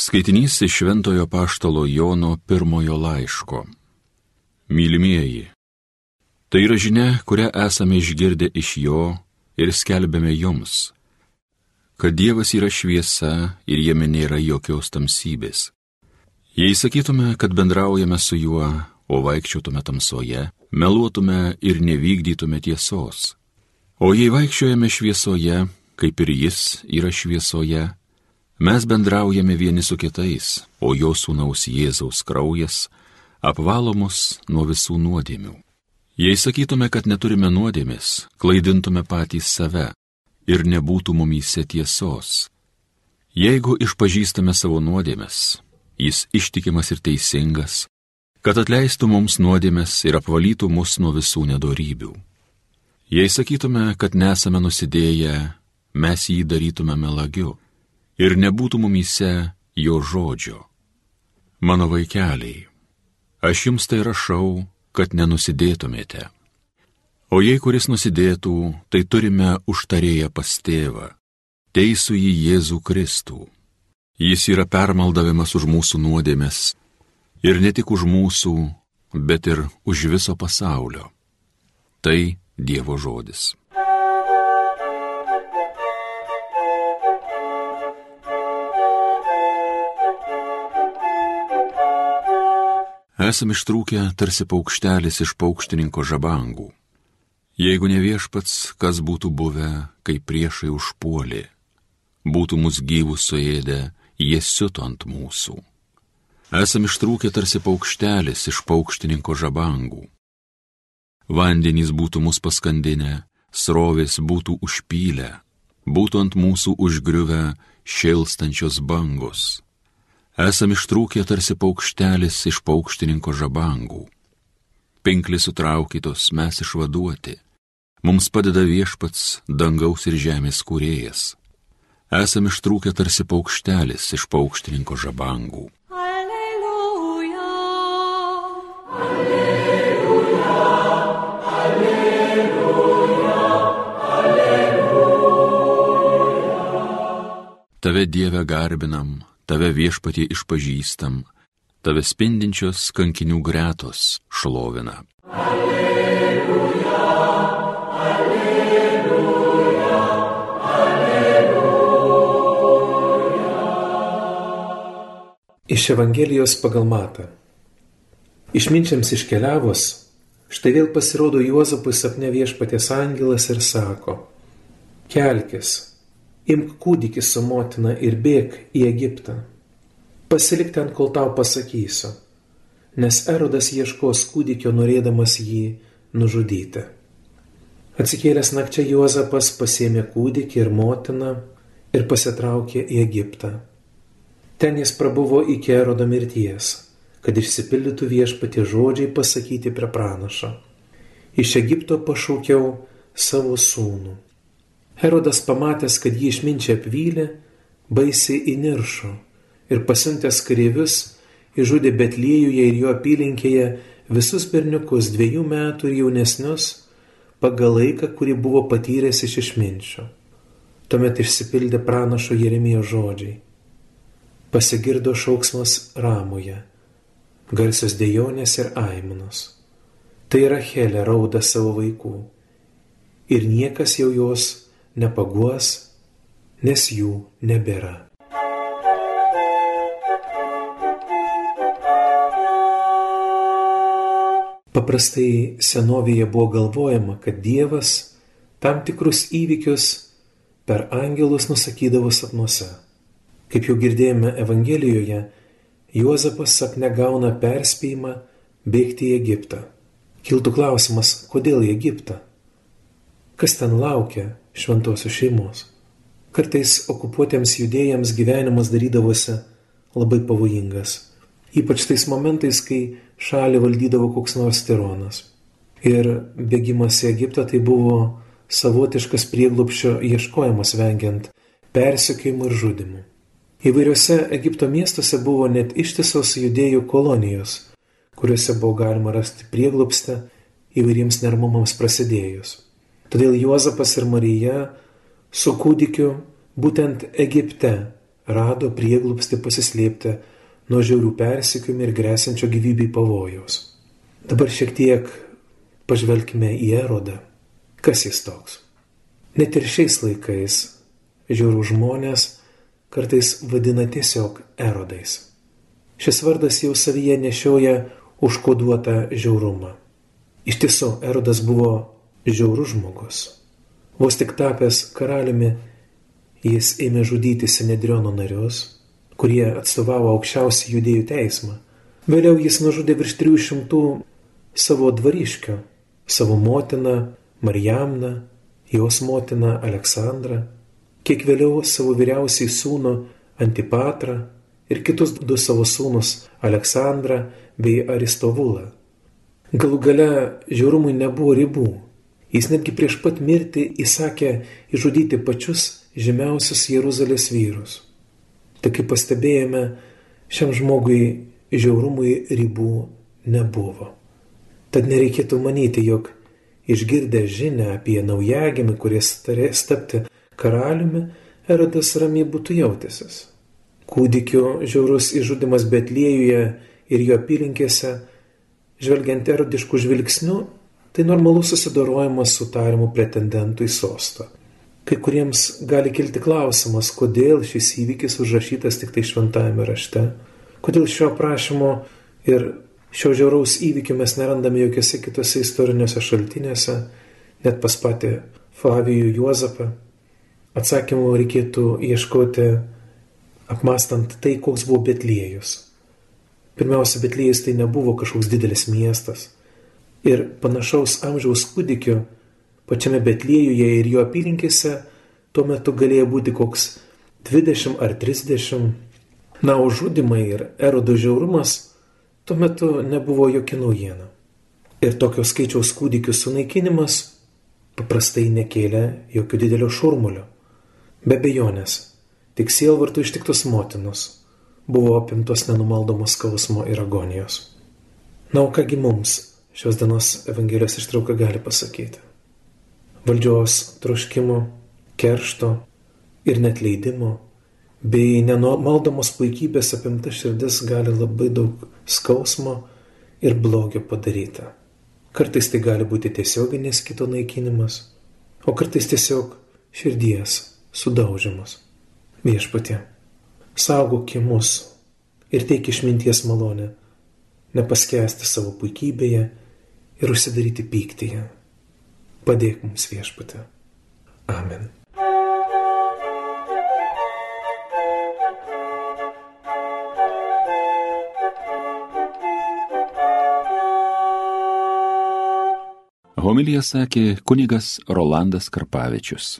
Skaitinys iš Šventojo Paštalo Jono pirmojo laiško. Mylimieji, tai yra žinia, kurią esame išgirdę iš jo ir skelbėme jums, kad Dievas yra šviesa ir jame nėra jokios tamsybės. Jei sakytume, kad bendraujame su juo, o vaikščiotume tamsoje, meluotume ir nevykdytume tiesos. O jei vaikščiojame šviesoje, kaip ir jis yra šviesoje, Mes bendraujame vieni su kitais, o jo sūnaus Jėzaus kraujas apvalo mus nuo visų nuodėmių. Jei sakytume, kad neturime nuodėmės, klaidintume patys save ir nebūtų mumyse tiesos. Jeigu išpažįstame savo nuodėmės, jis ištikimas ir teisingas, kad atleistų mums nuodėmės ir apvalytų mus nuo visų nedorybių. Jei sakytume, kad nesame nusidėję, mes jį darytume melagiu ir nebūtų mumyse jo žodžio. Mano vaikeliai, aš jums tai rašau, kad nenusidėtumėte. O jei kuris nusidėtų, tai turime užtarėję pas tėvą, teisų į Jėzų Kristų. Jis yra permaldavimas už mūsų nuodėmės ir ne tik už mūsų, bet ir už viso pasaulio. Tai Dievo žodis. Esame ištrūkę tarsi paukštelis iš paukštininko žabangų. Jeigu ne viešpats, kas būtų buvę, kai priešai užpuolė, būtų mus gyvus suėdę, jie siuto ant mūsų. Esame ištrūkę tarsi paukštelis iš paukštininko žabangų. Vandenys būtų mus paskandinę, srovės būtų užpylę, būtų ant mūsų užgriuvę šilstančios bangos Esam ištrūkę tarsi paukštelis iš paukštininko žabangų. Pinklis sutraukytos mes išvaduoti. Mums padeda viešpats dangaus ir žemės kūrėjas. Esam ištrūkę tarsi paukštelis iš paukštininko žabangų. Alleluja, alleluja, alleluja, alleluja. Tave Dieve garbinam, tave viešpatie išpažįstam, tave spindinčios kankinių gretos šlovina. Alleluja, alleluja, alleluja. Iš Evangelijos pagal matą. Išminčiams iškeliavus, štai vėl pasirodo Juozapui sapne viešpatės angelas ir sako, kelkis, imk kūdikį su motina ir bėk į Egiptą. Pasilik ten, kol tau pasakysiu, nes Erodas ieškos kūdikio norėdamas jį nužudyti. Atsikėlęs nakčia Juozapas pasėmė kūdikį ir motiną ir pasitraukė į Egiptą. Ten jis prabuvo iki Erodo mirties, kad išsipildytų viešpatie žodžiai pasakyti prie pranašo. Iš Egipto pašaukiau savo sūnų. Herodas pamatęs, kad jį išminčia apvylė, baisiai įniršo ir pasiuntęs kareivius išžudė Betliejuje ir jo apylinkėje visus berniukus dviejų metų ir jaunesnius pagal laiką, kurį buvo patyręs iš išminčio. Tuomet išsipildė pranašo Jeremijo žodžiai. Pasigirdo šauksmas ramoje, garsios dejonės ir aimanos. Tai Rachelė rauda savo vaikų ir niekas jau jos nepaguos, nes jų nebėra. Paprastai senovėje buvo galvojama, kad Dievas tam tikrus įvykius per angelus nusakydavo sapnuose. Kaip jau girdėjome Evangelijoje, Juozapas sapne gauna perspėjimą bėgti į Egiptą. Kiltų klausimas, kodėl į Egiptą? Kas ten laukia šventosios šeimos. Kartais okupuotiems judėjams gyvenimas darydavosi labai pavojingas. Ypač tais momentais, kai šalį valdydavo koks nors tironas. Ir bėgimas į Egiptą tai buvo savotiškas prieglupščio ieškojimas vengiant persikėjimų ir žudimų. Įvairiose Egipto miestuose buvo net ištisos judėjų kolonijos, kuriuose buvo galima rasti prieglupstę įvairiems nermumams prasidėjus. Todėl Juozapas ir Marija su kūdikiu būtent Egipte rado prieglupsti pasislėpti nuo žiaurių persikiumi ir grėsinčio gyvybei pavojaus. Dabar šiek tiek pažvelkime į erodą. Kas jis toks? Net ir šiais laikais žiaurų žmonės kartais vadina tiesiog erodais. Šis vardas jau savyje nešioja užkoduotą žiaurumą. Iš tiesų, erodas buvo žiaurus žmogus. Vos tik tapęs karaliumi, jis ėmė žudyti Sinedriono narius, kurie atstovavo aukščiausią judėjų teismą. Vėliau jis nužudė virš 300 savo dvariškio, savo motiną Marijamną, jos motiną Aleksandrą, kiek vėliau savo vyriausiai sūnų Antipatrą ir kitus du savo sūnus Aleksandrą bei Aristovulą. Galų gale žiaurumui nebuvo ribų. Jis netgi prieš pat mirtį įsakė išžudyti pačius žymiausius Jeruzalės vyrus. Tai kaip pastebėjome, šiam žmogui žiaurumui ribų nebuvo. Tad nereikėtų manyti, jog išgirdę žinę apie naujagimį, kuris turės tapti karaliumi, Erodas ramiai būtų jautęsis. Kūdikio žiaurus įžudimas Betliejuje ir jo apylinkėse, žvelgiant erodiškų žvilgsnių, tai normalus susidorojimas su tariamu pretendentu į sostą. Kai kuriems gali kilti klausimas, kodėl šis įvykis užrašytas tik tai šventajame rašte, kodėl šio prašymo ir šio žiauraus įvykio mes nerandame jokiose kitose istoriniuose šaltiniuose, net pas patį Flavijų Juozapą. Atsakymų reikėtų ieškoti apmastant tai, koks buvo Betliejus. Pirmiausia, Betlyjas tai nebuvo kažkoks didelis miestas. Ir panašaus amžiaus kūdikio pačiame Betliejuje ir jo apylinkėse tuo metu galėjo būti koks 20 ar 30. Na, o žudimai ir erodo žiaurumas tuo metu nebuvo jokia naujiena. Ir tokio skaičiaus kūdikių sunaikinimas paprastai nekėlė jokio didelio šurmulio. Be bejonės, tik sielvartų ištiktos motinos buvo apimtos nenumaldomos skausmo ir agonijos. Na, o kągi mums šios dienos Evangelijos ištrauka gali pasakyti? Valdžios troškimo, keršto ir net leidimo bei nenumaldomos puikybės apimta širdis gali labai daug skausmo ir blogio padaryti. Kartais tai gali būti tiesioginis kito naikinimas, o kartais tiesiog širdies sudaužimas. Viešpatie saugok mus ir teik išminties malonę, nepaskesti savo puikybėje ir užsidaryti pyktyje. Padėk mums viešpate. Amen. Homilija sakė kunigas Rolandas Karpavičius.